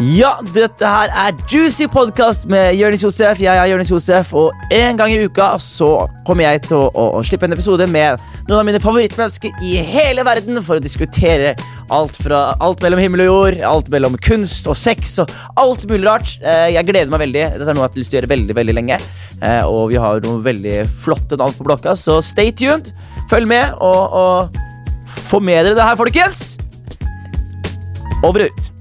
Ja, dette her er Juicy Podcast med Jonis Josef. Jeg er Jonis Josef, og en gang i uka så kommer jeg til å, å, å slippe en episode med noen av mine favorittmennesker i hele verden for å diskutere alt, fra, alt mellom himmel og jord, alt mellom kunst og sex og alt mulig rart. Eh, jeg gleder meg veldig. Dette er noe jeg har lyst til å gjøre veldig veldig lenge. Eh, og vi har noen veldig flotte navn på blokka, så stay tuned. Følg med, og, og få med dere det her, folkens. Over og ut.